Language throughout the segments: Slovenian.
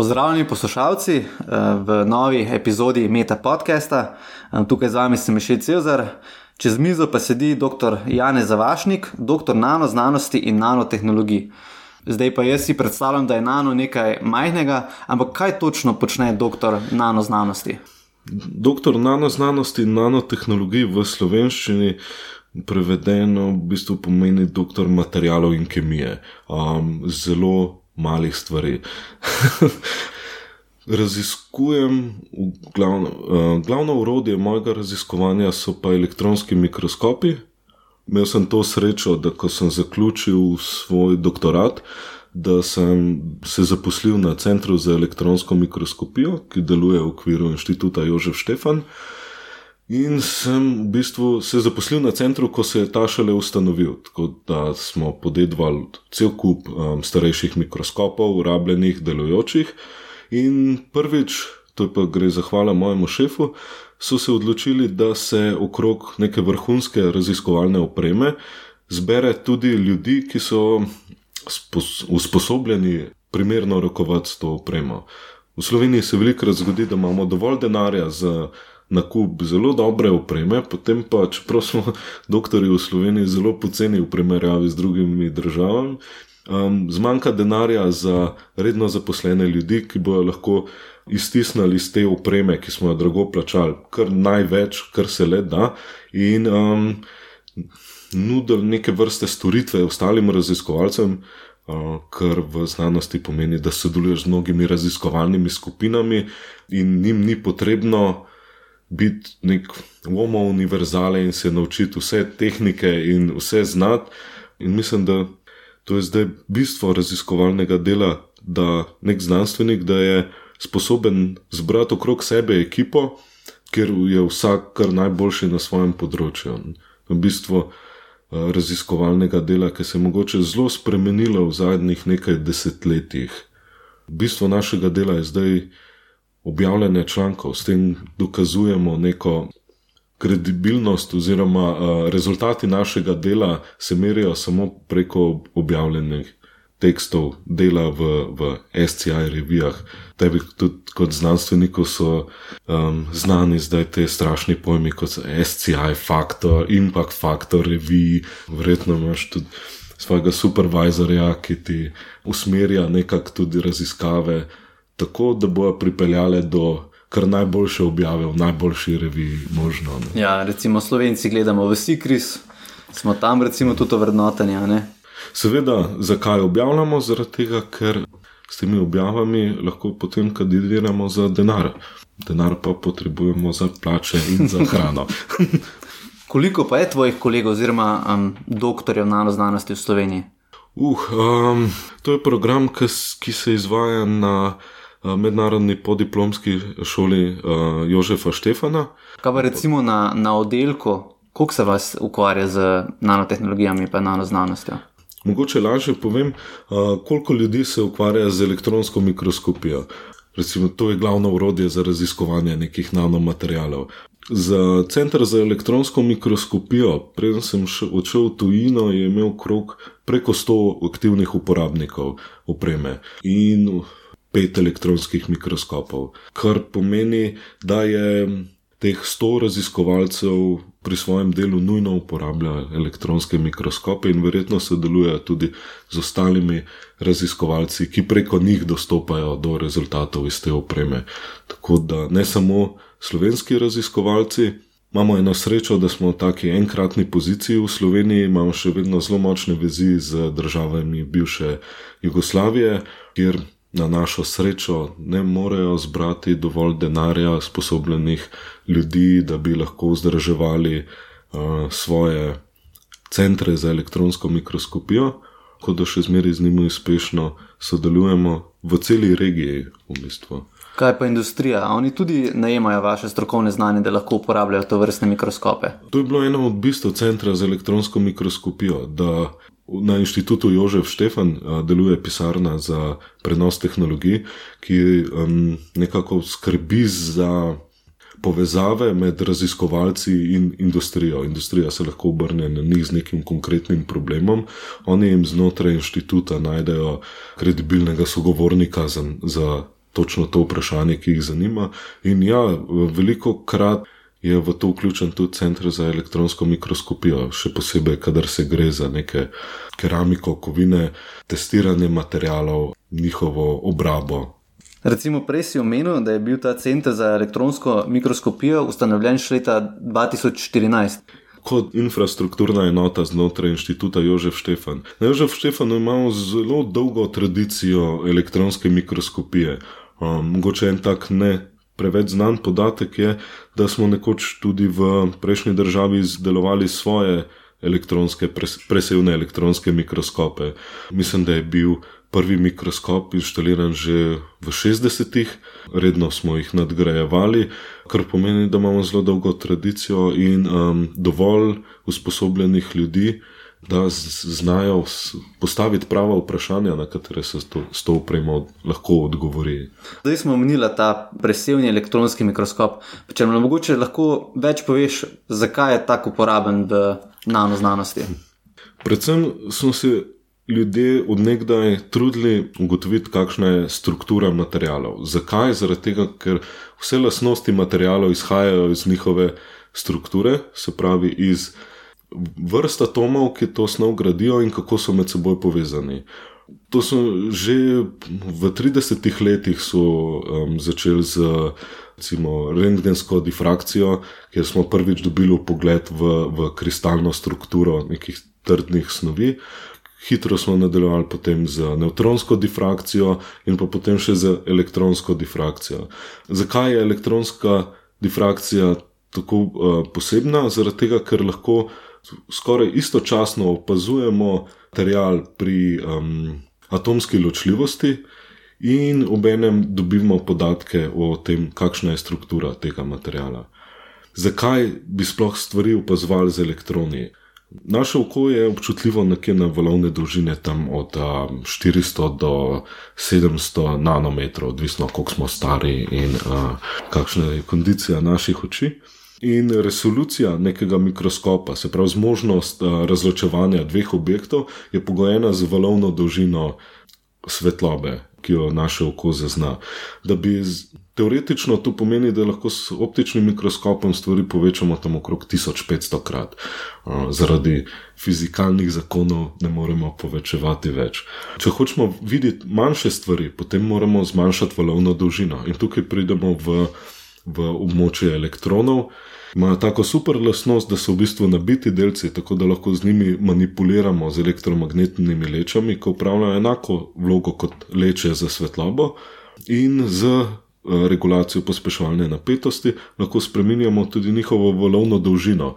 Pozdravljeni poslušalci eh, v novi epizodi Meta podcasta. Eh, tukaj z vami sem Mišel Cezar, čez mizo pa sedi dr. Janez Zavašnik, doktor nanoznanosti in nanotehnologij. Zdaj pa jaz si predstavljam, da je nano nekaj majhnega, ampak kaj točno počne doktor nanoznanosti? Doktor nanoznanosti in nanotehnologij v slovenščini prevedeno v bistvu pomeni doktor materijalov in kemije. Um, zelo malih stvari. Raziskujem, glavno, uh, glavno urodje mojega raziskovanja so pa elektronski mikroskopi. Imel sem to srečo, da ko sem zaključil svoj doktorat, da sem se zaposlil na Centru za elektronsko mikroskopijo, ki deluje v okviru inštituta Jožef Štefan. In sem v bistvu se zaposlil na centru, ko se je ta šele ustanovil. Tako da smo podedvali cel kup um, starejših mikroskopov, rabljenih, delujočih. In prvič, to pa gre zahvala mojemu šefu, so se odločili, da se okrog neke vrhunske raziskovalne opreme zbere tudi ljudi, ki so usposobljeni primerno rokovati s to opremo. V Sloveniji se velikokrat zgodi, da imamo dovolj denarja za nakup zelo dobre opreme, potem pa, čeprav smo doktori v Sloveniji zelo poceni v primerjavi z drugimi državami, um, zmanjka denarja za redno zaposlene ljudi, ki bojo lahko iztisnili iz te opreme, ki smo jo drago plačali, kar največ, kar se le da. In, um, Nudili neke vrste storitve ostalim raziskovalcem, kar v znanosti pomeni, da sodeluješ z mnogimi raziskovalnimi skupinami, in njim ni potrebno biti nek homo univerzale in se naučiti vse tehnike in vse znati. In mislim, da to je zdaj bistvo raziskovalnega dela, da nek znanstvenik, da je sposoben zbrati okrog sebe ekipo, ker je vsak kar najboljši na svojem področju. V bistvu eh, raziskovalnega dela, ki se je mogoče zelo spremenilo v zadnjih nekaj desetletjih. Bistvo našega dela je zdaj objavljanje člankov, s tem dokazujemo neko kredibilnost, oziroma uh, rezultati našega dela se merijo samo preko objavljenih tekstov, dela v, v SCI revijah. Tebi, tudi kot znanstveniku, so um, znani zdaj te strašni pojmi, kot so SCI, faktor, impact faktor, reviji, verjetno imaš tudi. Svojega supervizorja, ki ti usmerja nekako tudi raziskave, tako, da bojo pripeljale do kar najboljše objave v najboljši reviji možno. Ne. Ja, recimo Slovenci gledamo v Sikris, smo tam recimo tudi vrednotenja. Seveda, zakaj objavljamo? Zaradi tega, ker s temi objavami lahko potem kandidiramo za denar. Denar pa potrebujemo za plače in za hrano. Koliko pa je tvojih kolegov oziroma um, doktorjev nanoznanosti v Sloveniji? Uh, um, to je program, ki, ki se izvaja na mednarodni podiplomski šoli uh, Jožefa Štefana. Kaj pa recimo na, na oddelku, koliko se vas ukvarja z nanotehnologijami in nanoznanostjo? Mogoče lažje povem, uh, koliko ljudi se ukvarja z elektronsko mikroskopijo. Recimo, to je glavno urodje za raziskovanje nekih nanomaterialov. Za center za elektronsko mikroskopijo, preden sem odšel v tujino, je imel krok preko 100 aktivnih uporabnikov opreme. In pet elektronskih mikroskopov, kar pomeni, da je teh sto raziskovalcev pri svojem delu nujno uporablja elektronske mikroskope in verjetno sodelujejo tudi z ostalimi raziskovalci, ki preko njih dostopajo do rezultatov iz te opreme. Tako da ne samo slovenski raziskovalci. Imamo eno srečo, da smo v taki enkratni poziciji v Sloveniji, imamo še vedno zelo močne vezi z državami bivše Jugoslavije, kjer na našo srečo ne morejo zbrati dovolj denarja, sposobljenih ljudi, da bi lahko vzdrževali uh, svoje centre za elektronsko mikroskopijo, kot da še zmeraj z njimi uspešno sodelujemo v celi regiji v bistvu. Kaj pa industrija? Oni tudi najemajo vaše strokovne znanje, da lahko uporabljajo to vrstne mikroskope. To je bilo eno od bistev centra za elektronsko mikroskopijo, da Na inštitutu Jožef Štefan deluje pisarna za prenos tehnologij, ki um, nekako skrbi za povezave med raziskovalci in industrijo. Industrija se lahko obrne na njih z nekim konkretnim problemom, oni jim znotraj inštituta najdejo kredibilnega sogovornika za, za točno to vprašanje, ki jih zanima. In ja, veliko krat je v to vključen tudi center za elektronsko mikroskopijo, še posebej, kadar se gre za neke keramiko, kovine, testiranje materialov, njihovo obrabo. Recimo, prej si omenil, da je bil ta center za elektronsko mikroskopijo ustanovljen še leta 2014. Kot infrastrukturna enota znotraj inštituta Jožef Štefan. Na Jožef Štefanu imamo zelo dolgo tradicijo elektronske mikroskopije. Um, mogoče en tak ne preveč znan podatek je, da smo nekoč tudi v prejšnji državi izdelovali svoje elektronske, presevne elektronske mikroskope. Mislim, da je bil prvi mikroskop inštaliran že v 60-ih, redno smo jih nadgrajevali, kar pomeni, da imamo zelo dolgo tradicijo in um, dovolj usposobljenih ljudi, da znajo postaviti prava vprašanja, na katere se s to upremo lahko odgovori. Zdaj smo omenili ta presevni elektronski mikroskop. Če nam mogoče lahko več poveš, zakaj je tako uporaben v nanoznanosti? Predvsem smo se ljudje odnegdaj trudili ugotoviti, kakšna je struktura materijalov. Zakaj? Zaradi tega, ker vse lastnosti materijalov izhajajo iz njihove strukture, se pravi iz vrst atomov, ki to snov gradijo in kako so med seboj povezani. To so že v 30-ih letih um, začeli z recimo, rentgensko difrakcijo, kjer smo prvič dobili pogled v, v kristalno strukturo nekih trdnih snovi. Hitro smo nadaljevali potem z neutronsko difrakcijo in pa potem še z elektronsko difrakcijo. Zakaj je elektronska difrakcija tako uh, posebna? Zaradi tega, ker lahko skoraj istočasno opazujemo material pri um, atomski ločljivosti in obenem dobimo podatke o tem, kakšna je struktura tega materiala. Zakaj bi sploh stvari opazovali z elektroni? Naše oko je občutljivo nekje na valovne dolžine, tam od um, 400 do 700 nanometrov, odvisno koliko smo stari in uh, kakšna je kondicija naših oči. In resolucija nekega mikroskopa, se pravi zmožnost uh, razločevanja dveh objektov, je pogojena z valovno dolžino svetlobe, ki jo naše oko zazna. Da bi teoretično to pomeni, da lahko s optičnim mikroskopom stvari povečamo tam okrog 1500 krat. Uh, zaradi fizikalnih zakonov ne moremo povečevati več. Če hočemo videti manjše stvari, potem moramo zmanjšati valovno dolžino. In tukaj pridemo v, v območje elektronov imajo tako super lasnost, da so v bistvu nabiti delci, tako da lahko z njimi manipuliramo z elektromagnetnimi lečami, ki upravljajo enako vlogo kot leče za svetlobo, in z eh, regulacijo pospeševalne napetosti lahko spremenjamo tudi njihovo valovno dolžino,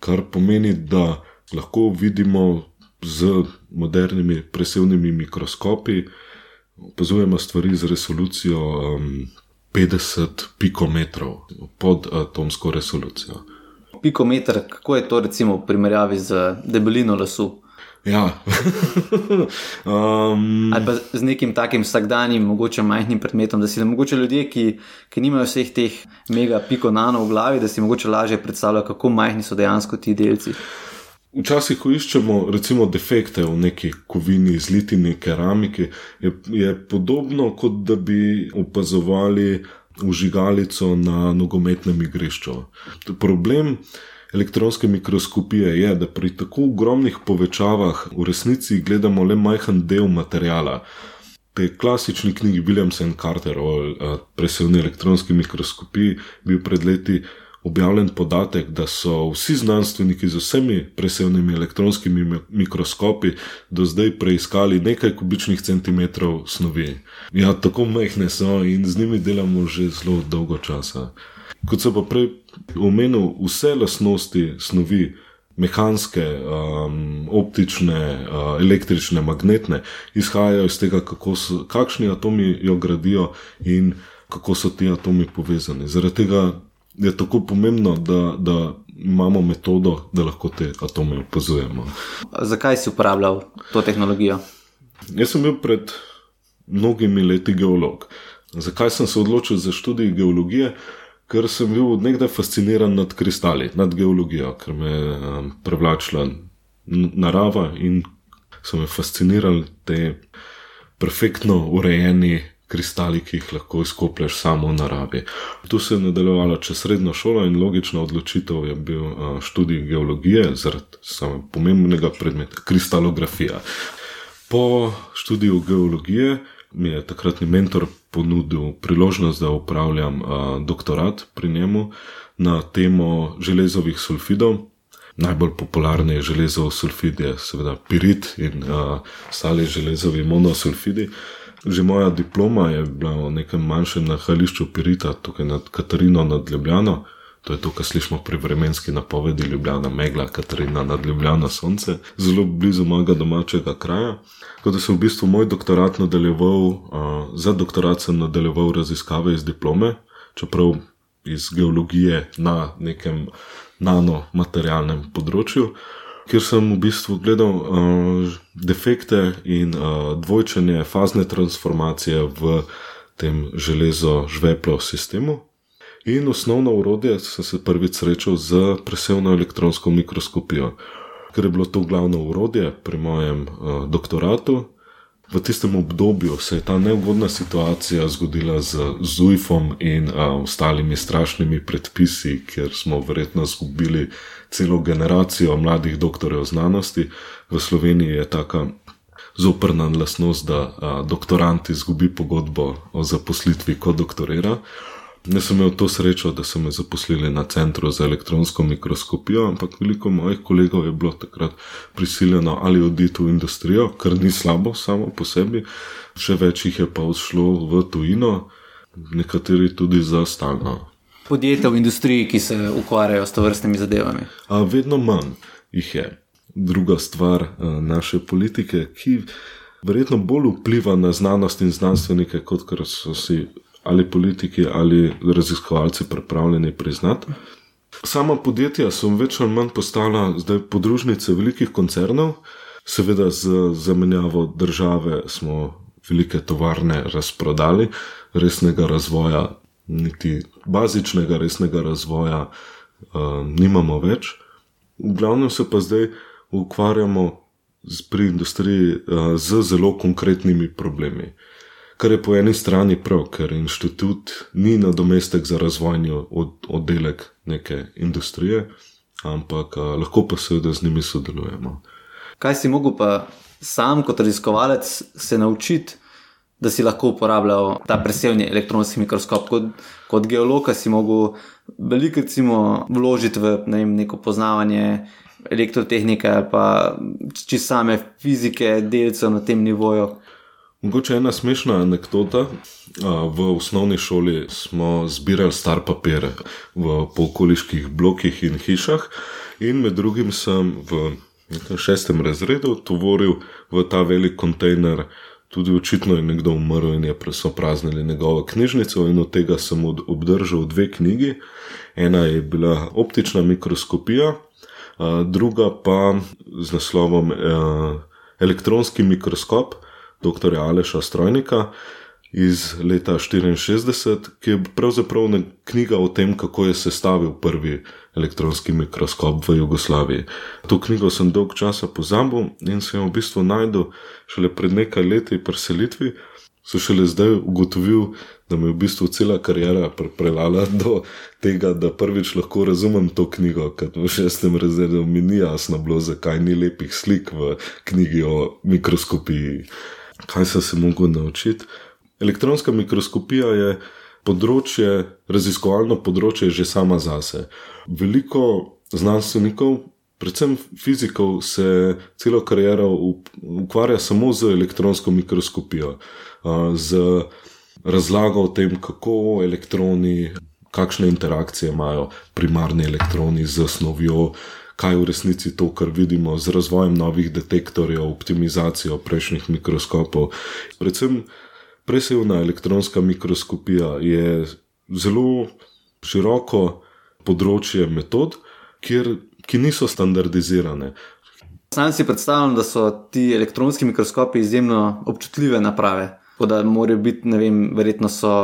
kar pomeni, da lahko vidimo z modernimi presevnimi mikroskopi. Opazujemo stvari z resolucijo um, 50 pikometrov pod atomsko resolucijo. Pikometer, kako je to recimo v primerjavi z debelino lasu? Ja. um, Ali pa z nekim takim vsakdanjim, mogoče majhnim predmetom, da si da mogoče ljudje, ki, ki nimajo vseh teh mega piko nano v glavi, da si mogoče lažje predstavljajo, kako majhni so dejansko ti delci. Včasih, ko iščemo recimo defekte v neki kovini, zlitini, keramiki, je, je podobno, kot da bi opazovali užigalico na nogometnem igrišču. Problem elektronske mikroskopije je, da pri tako ogromnih povečavah v resnici gledamo le majhen del materijala. Te klasični knjigi Williamson Carter o presevni elektronski mikroskopiji bil pred leti objavljen podatek, da so vsi znanstveniki z vsemi presevnimi elektronskimi mikroskopi do zdaj preiskali nekaj kubičnih centimetrov snovi. Ja, tako majhne so in z njimi delamo že zelo dolgo časa. Kot sem pa prej omenil, vse lasnosti snovi, mehanske, um, optične, uh, električne, magnetne, izhajajo iz tega, so, kakšni atomi jo gradijo in kako so ti atomi povezani. Zaradi tega je tako pomembno, da, da imamo metodo, da lahko te atome opazujemo. Zakaj si uporabljal to tehnologijo? Jaz sem bil pred mnogimi leti geolog. Zakaj sem se odločil za študij geologije? Ker sem bil odnegdaj fasciniran nad kristali, nad geologijo, ker me je um, privlačila narava in so me fascinirali te perfektno urejeni kristali, ki jih lahko izkoplješ samo v naravi. Tu se je nadaljevalo čez srednjo šolo in logična odločitev je bil študij geologije, zaradi samega pomembnega predmeta kristalografija. Po študiju geologije mi je takratni mentor ponudil priložnost, da upravljam doktorat pri njemu na temo železovih sulfidov. Najbolj popularni železov sulfid je seveda pirit in ostali železovi monosulfidi. Že moja diploma je bila v nekem manjšem nahajališču Pirita, tukaj nad Katarino nad Ljubljano. To je to, kar slišimo pri vremenski napovedi Ljubljana, megla, Katarina nad Ljubljano, sonce, zelo blizu mojega domačega kraja. Tako da sem v bistvu moj doktorat nadaljeval, uh, za doktorat sem nadaljeval raziskave iz diplome, čeprav iz geologije na nekem nanomaterialnem področju kjer sem v bistvu gledal uh, defekte in uh, dvojčenje fazne transformacije v tem železo-žveplo sistemu. In osnovno urodje sem se prvič srečal z presevno elektronsko mikroskopijo, ker je bilo to glavno urodje pri mojem uh, doktoratu, V tistem obdobju se je ta neugodna situacija zgodila z ZUIF-om in a, ostalimi strašnimi predpisi, kjer smo verjetno izgubili celo generacijo mladih doktorjev znanosti. V Sloveniji je taka zoprna lasnost, da a, doktorant izgubi pogodbo o zaposlitvi, ko doktorira. Jaz sem imel to srečo, da so me zaposlili na centru za elektronsko mikroskopijo, ampak veliko mojih kolegov je bilo takrat prisiljeno ali oditi v industrijo, kar ni slabo samo po sebi, še več jih je pa odšlo v tujino, nekateri tudi za stalno. Podjetja v industriji, ki se ukvarjajo s to vrstnimi zadevami. A vedno manj jih je. Druga stvar naše politike, ki verjetno bolj vpliva na znanost in znanstvenike, kot kar so si ali politiki ali raziskovalci pripravljeni priznati. Sama podjetja so več ali manj postala zdaj podružnice velikih koncernov, seveda z zamenjavo države smo velike tovarne razprodali, resnega razvoja, niti bazičnega resnega razvoja uh, nimamo več. V glavnem se pa zdaj ukvarjamo pri industriji uh, z zelo konkretnimi problemi. Kar je po eni strani prav, ker inštitut ni nadomestek za razvojni oddelek neke industrije, ampak a, lahko pa seveda z njimi sodelujemo. Kaj si mogel pa sam kot raziskovalec se naučiti, da si lahko uporabljal ta presevni elektronski mikroskop? Kot, kot geolog si mogel veliko recimo, vložiti v ne vem, neko poznavanje. Elektrotehnike, pa čisto same fizike, delcev na tem nivoju. Mogoče ena smešna anekdota. V osnovni šoli smo zbirali star papir v polkoliških blokih in hišah, in med drugim sem v šestem razredu tovoril v ta velik kontejner. Tudi očitno je nekdo umrl in je presopraznili njegovo knjižnico, in od tega sem obdržal dve knjigi. Ena je bila optična mikroskopija, druga pa z naslovom elektronski mikroskop dr. Aleša Strojnika iz leta 1964, ki je pravzaprav knjiga o tem, kako je sestavil prvi elektronski mikroskop v Jugoslaviji. To knjigo sem dolg časa pozabil in sem jo v bistvu najdel šele pred nekaj leti preselitvi. So šele zdaj ugotovil, da me je v bistvu cela karijera pripeljala do tega, da prvič lahko razumem to knjigo, ker v šestem razredu mi ni jasno bilo, zakaj ni lepih slik v knjigi o mikroskopiji kaj sem se mogel naučiti. Elektronska mikroskopija je področje, raziskovalno področje že sama zase. Veliko znanstvenikov, predvsem fizikov, se celo kariero ukvarja samo z elektronsko mikroskopijo, z razlago o tem, kako elektroni, kakšne interakcije imajo primarni elektroni z snovjo kaj v resnici to, kar vidimo z razvojem novih detektorjev, optimizacijo prejšnjih mikroskopov. Predvsem presevna elektronska mikroskopija je zelo široko področje metod, kjer, ki niso standardizirane. Sam si predstavljam, da so ti elektronski mikroskopi izjemno občutljive naprave. Da morajo biti, ne vem, verjetno so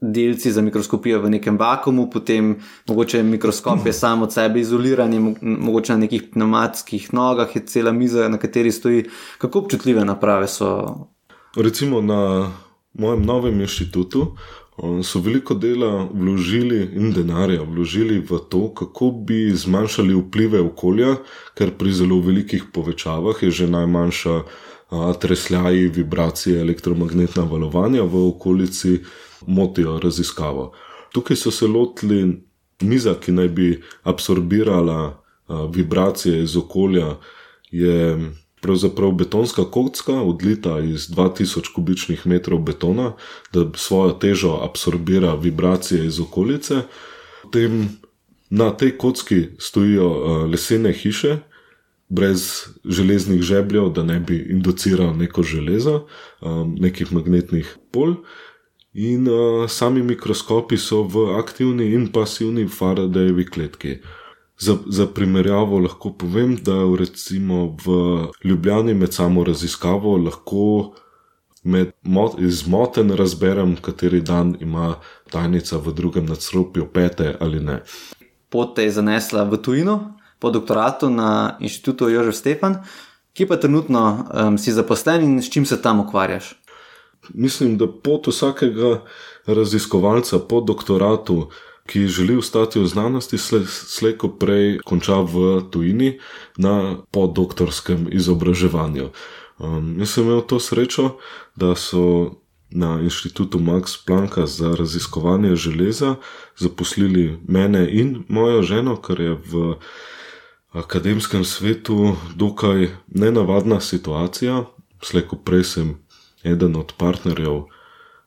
delci za mikroskopijo v nekem vakumu, potem mogoče mikroskop je sam od sebe izoliran, mogoče na nekih pneumatskih nogah je cela miza, na kateri stoji. Kako občutljive naprave so? Recimo na mojem novem inštitutu so veliko dela vložili in denarja vložili v to, kako bi zmanjšali vplive okolja, ker pri zelo velikih povečavah je že najmanjša tresljaji, vibracije, elektromagnetna valovanja v okolici motijo raziskavo. Tukaj so se lotili miza, ki naj bi absorbirala vibracije iz okolja, je pravzaprav betonska kocka, odlita iz 2000 kubičnih metrov betona, da svojo težo absorbira vibracije iz okolice. Potem na tej kocki stojijo lesene hiše, brez železnih žebljev, da ne bi induciral neko železo, nekih magnetnih pol. In uh, sami mikroskopi so v aktivni in pasivni Faradayevi kletki. Za, za primerjavo lahko povem, da recimo v Ljubljani med samo raziskavo lahko med izmoten razberem, kateri dan ima tajnica v drugem nadstropju, pete ali ne. Pot te je zanesla v tujino, po doktoratu na inštitutu Jožef Stefan, ki pa trenutno um, si zaposlen in s čim se tam ukvarjaš. Mislim, da pot vsakega raziskovalca po doktoratu ki želi ostati v znanosti, slejko prej konča v tujini na podoktorskem izobraževanju. Um, jaz sem imel to srečo, da so na inštitutu Max Plancka za raziskovanje železa zaposlili mene in mojo ženo, kar je v akademskem svetu dokaj nenavadna situacija. Slejko prej sem eden od partnerjev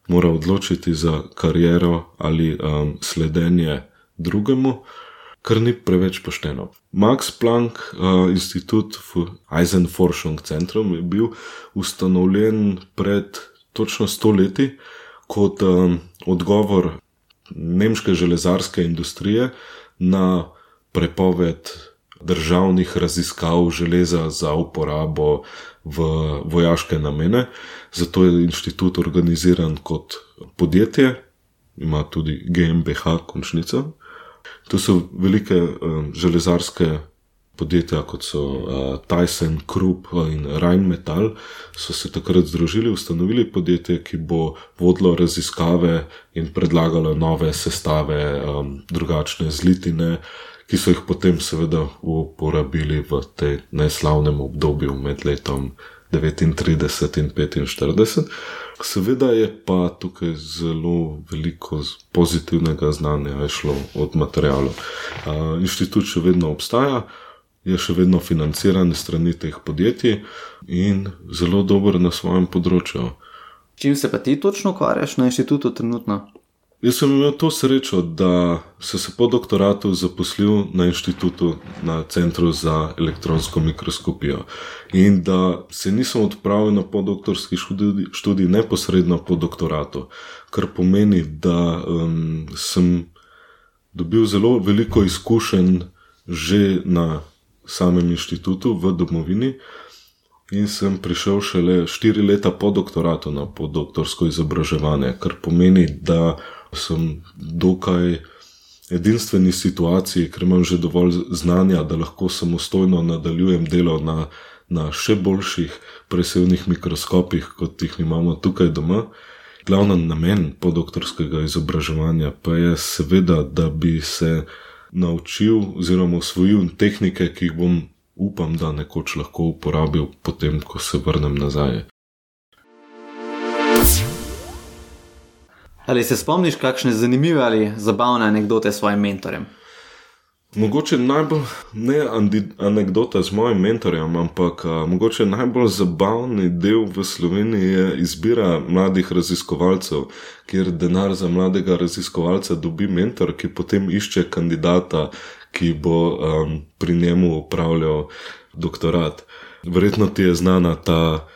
mora odločiti za kariero ali um, sledenje drugemu, kar ni preveč pošteno. Max Planck uh, Institut v Eisenforschung Centrum je bil ustanovljen pred točno sto leti kot um, odgovor nemške železarske industrije na prepoved državnih raziskav železa za uporabo v vojaške namene. Zato je inštitut organiziran kot podjetje, ima tudi GmbH, končnica. To so velike um, železarske podjetja, kot so uh, Tyson, Krupp in Rheinmetall, so se takrat združili, ustanovili podjetje, ki bo vodilo raziskave in predlagalo nove sestave, um, drugačne zlitine ki so jih potem seveda uporabili v tem neslavnem obdobju med letom 39 in 45. Seveda je pa tukaj zelo veliko pozitivnega znanja šlo od materijalov. Inštitut še vedno obstaja, je še vedno financiran strani teh podjetij in zelo dober na svojem področju. Čim se pa ti točno ukvarjaš na inštitutu trenutno? Jaz sem imel to srečo, da sem se po doktoratu zaposlil na inštitutu, na Centru za elektronsko mikroskopijo in da se nisem odpravil na podoktorski študij, študij neposredno po doktoratu, kar pomeni, da um, sem dobil zelo veliko izkušenj že na samem inštitutu v domovini. In sem prišel šele štiri leta po doktoratu na podoktorsko izobraževanje, kar pomeni, da sem dokaj edinstveni situaciji, ker imam že dovolj znanja, da lahko samostojno nadaljujem delo na, na še boljših presevnih mikroskopih, kot jih imamo tukaj doma. Glavni namen podoktorskega izobraževanja pa je seveda, da bi se naučil oziroma usvojil tehnike, ki jih bom upam, da nekoč lahko uporabil, potem, ko se vrnem nazaj. Ali se spomniš kakšne zanimive ali zabavne anekdote s svojim mentorjem? Mogoče najbolj ne anekdota z mojim mentorjem, ampak a, mogoče najbolj zabavni del v Sloveniji je izbira mladih raziskovalcev, kjer denar za mladega raziskovalca dobi mentor, ki potem išče kandidata, ki bo a, pri njemu upravljal doktorat. Verjetno ti je znana ta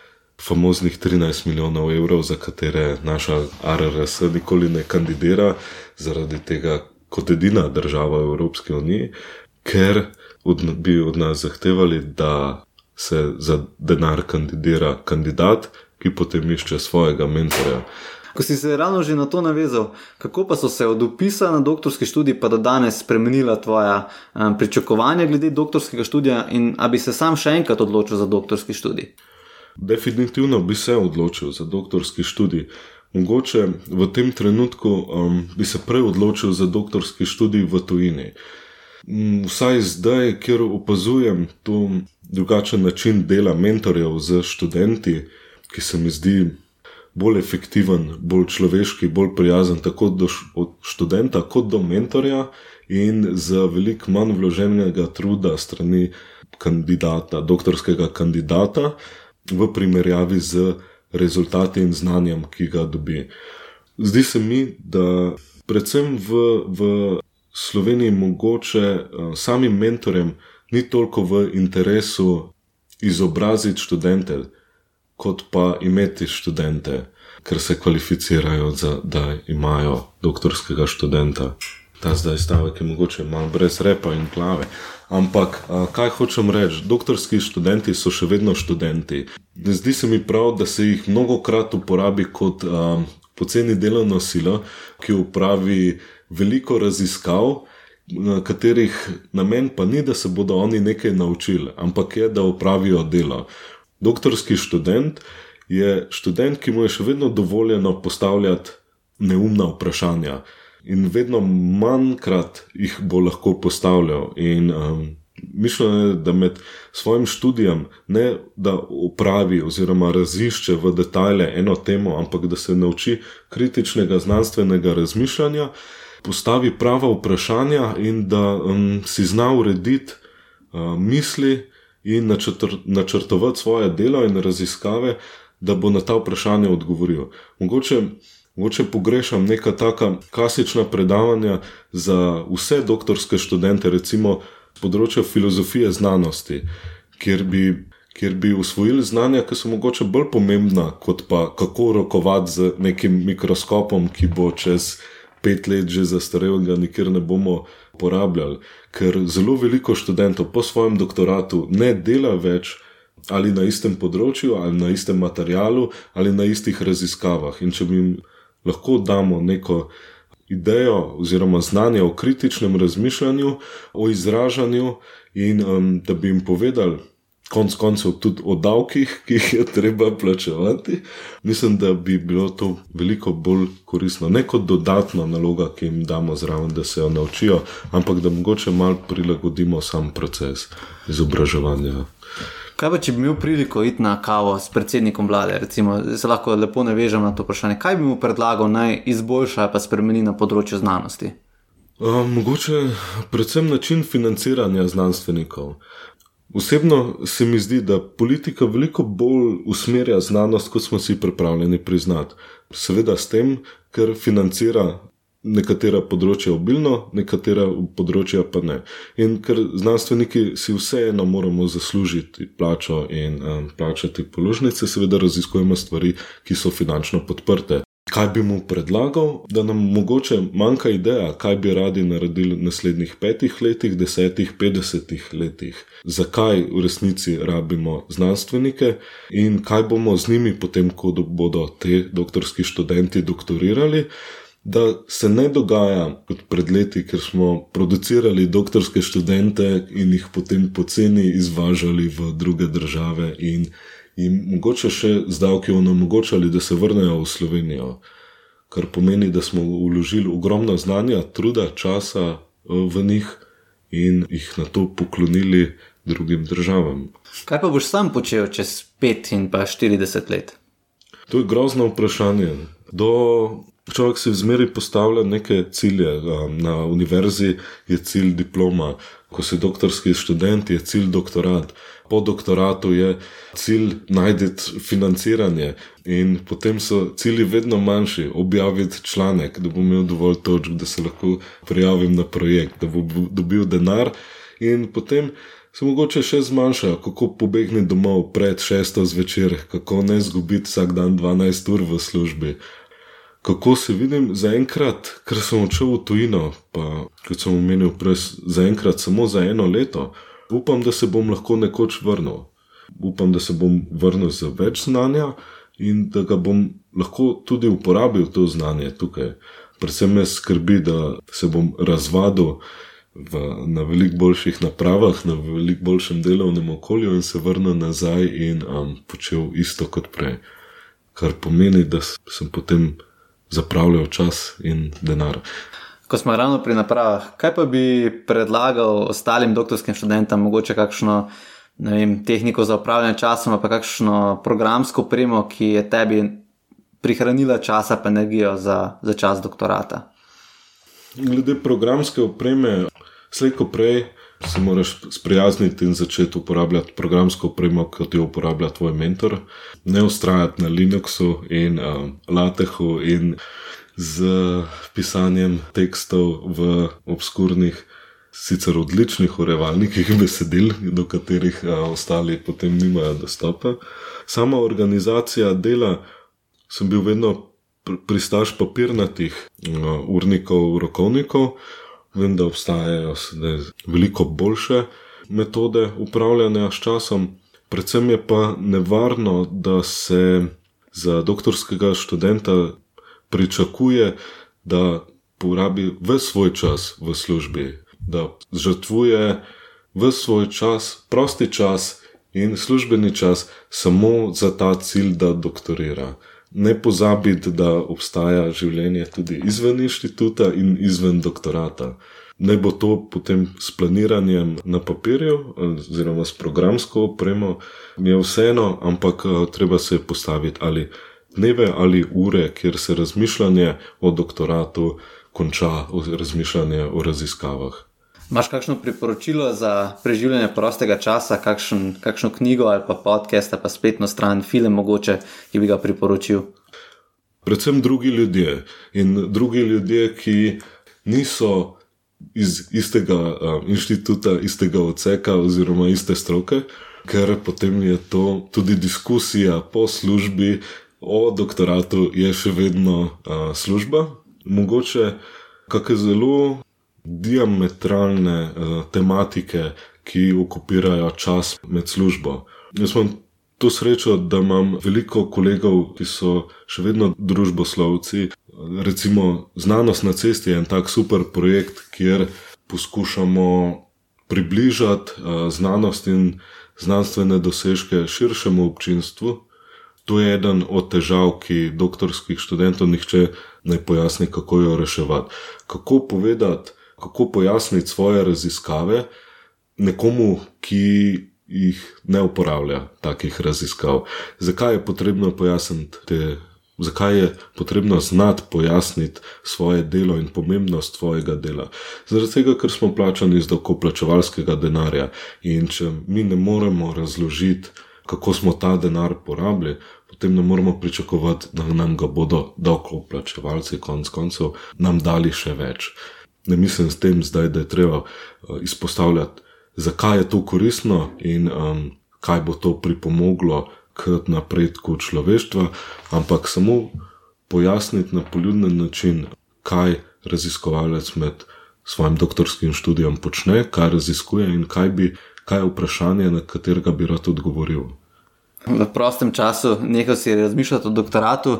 famoznih 13 milijonov evrov, za katere naša RRS nikoli ne kandidira, zaradi tega, kot edina država v Evropski uniji, ker bi od nas zahtevali, da se za denar kandidira kandidat, ki potem išče svojega mentorja. Ko si se ravno že na to navezal, kako pa so se od upisa na doktorski študij pa do danes spremenila tvoja um, pričakovanja glede doktorskega študija in ali bi se sam še enkrat odločil za doktorski študij? Definitivno bi se odločil za doktorski študij. mogoče v tem trenutku um, bi se prej odločil za doktorski študij v tujini. Mm, vsaj zdaj, ker opazujem to drugačen način dela mentorjev z študenti, ki se mi zdi bolj efektiven, bolj človeški, bolj prijazen tako do študenta kot do mentorja in z veliko manj vloženega truda strani kandidata, doktorskega kandidata, v primerjavi z rezultati in znanjem, ki ga dobi. Zdi se mi, da predvsem v, v Sloveniji mogoče uh, samim mentorjem ni toliko v interesu izobraziti študente, kot pa imeti študente, ker se kvalificirajo, za, da imajo doktorskega študenta. Ta zdaj stavek je mogoče malo brez repa in plave. Ampak, kaj hočem reči, doktorski študenti so še vedno študenti. Zdi se mi prav, da se jih mnogo krat uporabi kot um, poceni delovno silo, ki upravi veliko raziskav, katerih namen pa ni, da se bodo oni nekaj naučili, ampak je, da upravijo delo. Doktorski študent je študent, ki mu je še vedno dovoljeno postavljati neumna vprašanja in vedno manjkrat jih bo lahko postavljal. In um, mišljeno je, da med svojim študijem ne da upravi oziroma razišče v detajle eno temo, ampak da se nauči kritičnega znanstvenega razmišljanja, postavi prava vprašanja in da um, si zna urediti uh, misli in načrtr, načrtovati svoje delo in raziskave, da bo na ta vprašanja odgovoril. Mogoče Mogoče pogrešam neka taka klasična predavanja za vse doktorske študente, recimo z področja filozofije znanosti, kjer bi, kjer bi usvojili znanja, ki so mogoče bolj pomembna, kot pa kako rokovati z nekim mikroskopom, ki bo čez pet let že zastarel in ga nikjer ne bomo uporabljali. Ker zelo veliko študentov po svojem doktoratu ne dela več. Ali na istem področju, ali na istem materialu, ali na istih raziskavah. In če bi jim lahko damo neko idejo oziroma znanje o kritičnem razmišljanju, o izražanju in um, da bi jim povedali. Konec koncev tudi o davkih, ki jih je treba plačevati, mislim, da bi bilo to veliko bolj koristno. Ne kot dodatna naloga, ki jim damo zraven, da se jo naučijo, ampak da mogoče malo prilagodimo sam proces izobraževanja. Kaj pa, če bi imel priliko iti na kavo s predsednikom vlade, recimo, se lahko lepo navežem na to vprašanje, kaj bi mu predlagal naj izboljša pa spremeni na področju znanosti? Uh, mogoče predvsem način financiranja znanstvenikov. Osebno se mi zdi, da politika veliko bolj usmerja znanost, kot smo si pripravljeni priznati. Seveda s tem, ker financira nekatera področja obilno, nekatera področja pa ne. In ker znanstveniki si vseeno moramo zaslužiti plačo in um, plačati položnice, seveda raziskujemo stvari, ki so finančno podprte. Kaj bi mu predlagal, da nam mogoče manjka ideja, kaj bi radi naredili v naslednjih petih letih, desetih, petdesetih letih, zakaj v resnici rabimo znanstvenike in kaj bomo z njimi potem, ko bodo te doktorski študenti doktorirali da se ne dogaja kot pred leti, ker smo producirali doktorske študente in jih potem poceni izvažali v druge države in jim mogoče še z davki onemogočali, da se vrnejo v Slovenijo. Kar pomeni, da smo vložili ogromno znanja, truda, časa eh, v njih in jih na to poklonili drugim državam. Kaj pa boš sam počel čez 5 in pa 40 let? To je grozno vprašanje. Do Človek si vzmeri postavlja neke cilje. Um, na univerzi je cilj diploma, ko si doktorski študent, je cilj doktorat. Po doktoratu je cilj najti financiranje, in potem so cilji vedno manjši. Objaviti članek, da bom imel dovolj točk, da se lahko prijavim na projekt, da bom dobil denar, in potem se mogoče še zmanjša, kako pobegniti domov pred šesto zvečer, kako ne izgubiti vsak dan 12 ur v službi kako se vidim zaenkrat, ker sem odšel v tujino, pa kot sem omenil prej, zaenkrat samo za eno leto, upam, da se bom lahko nekoč vrnil. Upam, da se bom vrnil z več znanja in da ga bom lahko tudi uporabil to znanje tukaj. Predvsem me skrbi, da se bom razvadil v, na veliko boljših napravah, na veliko boljšem delovnem okolju in se vrnil nazaj in um, počel isto kot prej kar pomeni, da sem potem zapravljal čas in denar. Ko smo ravno pri napravah, kaj pa bi predlagal ostalim doktorskim študentom, mogoče kakšno vem, tehniko za upravljanje časa, pa kakšno programsko opremo, ki je tebi prihranila časa in energijo za, za čas doktorata? Glede programske opreme, slejko prej se moraš sprijazniti in začeti uporabljati programsko opremo, kot jo uporablja tvoj mentor. Ne ustrajati na Linuxu in uh, LaTeXu in z pisanjem tekstov v obskurnih, sicer odličnih urevalnikih besedil, do katerih uh, ostali potem nimajo dostopa. Sama organizacija dela sem bil vedno pristaš papirnatih uh, urnikov, rokovnikov. Vem, da obstajajo veliko boljše metode upravljanja s časom, predvsem je pa nevarno, da se za doktorskega študenta pričakuje, da porabi vse svoj čas v službi, da žrtvuje vse svoj čas, prosti čas in službeni čas samo za ta cilj, da doktorira ne pozabiti, da obstaja življenje tudi izven inštituta in izven doktorata. Ne bo to potem s planiranjem na papirju, oziroma s programsko opremo, mi je vseeno, ampak eh, treba se postaviti ali dneve ali ure, kjer se razmišljanje o doktoratu konča, razmišljanje o raziskavah. Máš kakšno priporočilo za preživljanje prostega časa, kakšen, kakšno knjigo ali pa podcast, pa spletno stran, film, mogoče, ki bi ga priporočil? Predvsem drugi ljudje in drugi ljudje, ki niso iz istega uh, inštituta, istega odseka oziroma iste stroke, ker potem je to tudi diskusija po službi o doktoratu, je še vedno uh, služba. Mogoče kakšne zelo diametralne uh, tematike, ki okupirajo čas med službo. Jaz imam to srečo, da imam veliko kolegov, ki so še vedno družboslovci. Recimo, znanost na cesti je en tak super projekt, kjer poskušamo približati uh, znanost in znanstvene dosežke širšemu občinstvu. To je eden od težav, ki doktorskih študentov nihče ne pojasni, kako jo reševati. Kako povedati, kako pojasniti svoje raziskave nekomu, ki jih ne uporablja takih raziskav. Zakaj je potrebno pojasniti te? Zakaj je potrebno znati pojasniti svoje delo in pomembnost svojega dela? Zaradi tega, ker smo plačani iz dokoplačevalskega denarja in če mi ne moremo razložiti, kako smo ta denar porabili, potem ne moremo pričakovati, da nam ga bodo dokoplačevalci konc koncev nam dali še več ne mislim s tem zdaj, da je treba uh, izpostavljati, zakaj je to koristno in um, kaj bo to pripomoglo k napredku človeštva, ampak samo pojasniti na poljuden način, kaj raziskovalec med svojim doktorskim študijem počne, kaj raziskuje in kaj, bi, kaj je vprašanje, na katerega bi rad odgovoril. V prostem času, nekaj si razmišljati o doktoratu,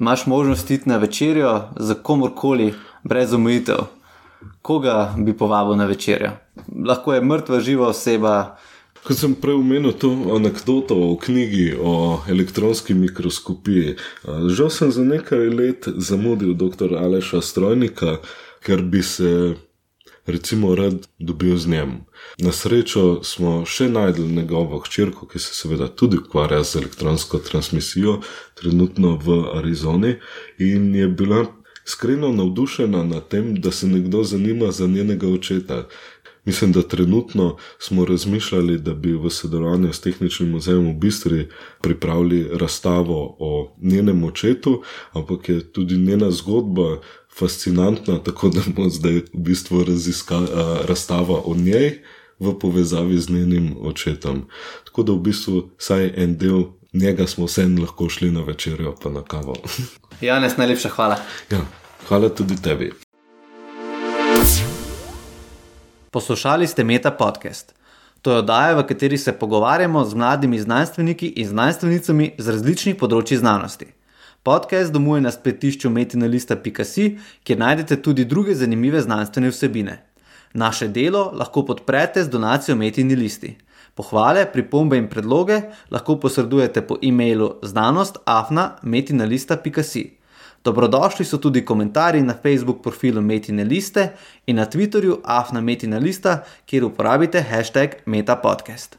imaš možnost iti na večerjo za komorkoli, brez omejitev koga bi povabil na večerjo? Lahko je mrtva, živa oseba. Kot sem prej omenil to anekdoto o knjigi o elektronski mikroskopiji. Žal sem za nekaj let zamudil dr. Aleša Strojnika, ker bi se recimo rad dobil z njim. Na srečo smo še najdel njegovo hčerko, ki se seveda tudi ukvarja z elektronsko transmisijo, trenutno v Arizoni in je bila iskreno navdušena nad tem, da se nekdo zanima za njenega očeta. Mislim, da trenutno smo razmišljali, da bi v sodelovanju s Tehničnim muzejem v Bistri pripravili razstavo o njenem očetu, ampak je tudi njena zgodba fascinantna, tako da bo zdaj v bistvu raziska, razstava o njej v povezavi z njenim očetom. Tako da v bistvu vsaj en del njega smo vseeno lahko šli na večerjo, pa na kavo. Janes, najlepša hvala. Ja. Hvala tudi tebi. Poslušali ste Meta podcast. To je oddaja, v kateri se pogovarjamo z mladimi znanstveniki in znanstvenicami z različnih področji znanosti. Podcast domuje na spletišču metinalista.si, kjer najdete tudi druge zanimive znanstvene vsebine. Naše delo lahko podprete z donacijo Metini listi. Pohvale, pripombe in predloge lahko posredujete po e-mailu znanost.afna.metinalista.si. Dobrodošli so tudi komentarji na Facebook profilu Metina Liste in na Twitterju Afna Metina Lista, kjer uporabite hashtag MetaPodcast.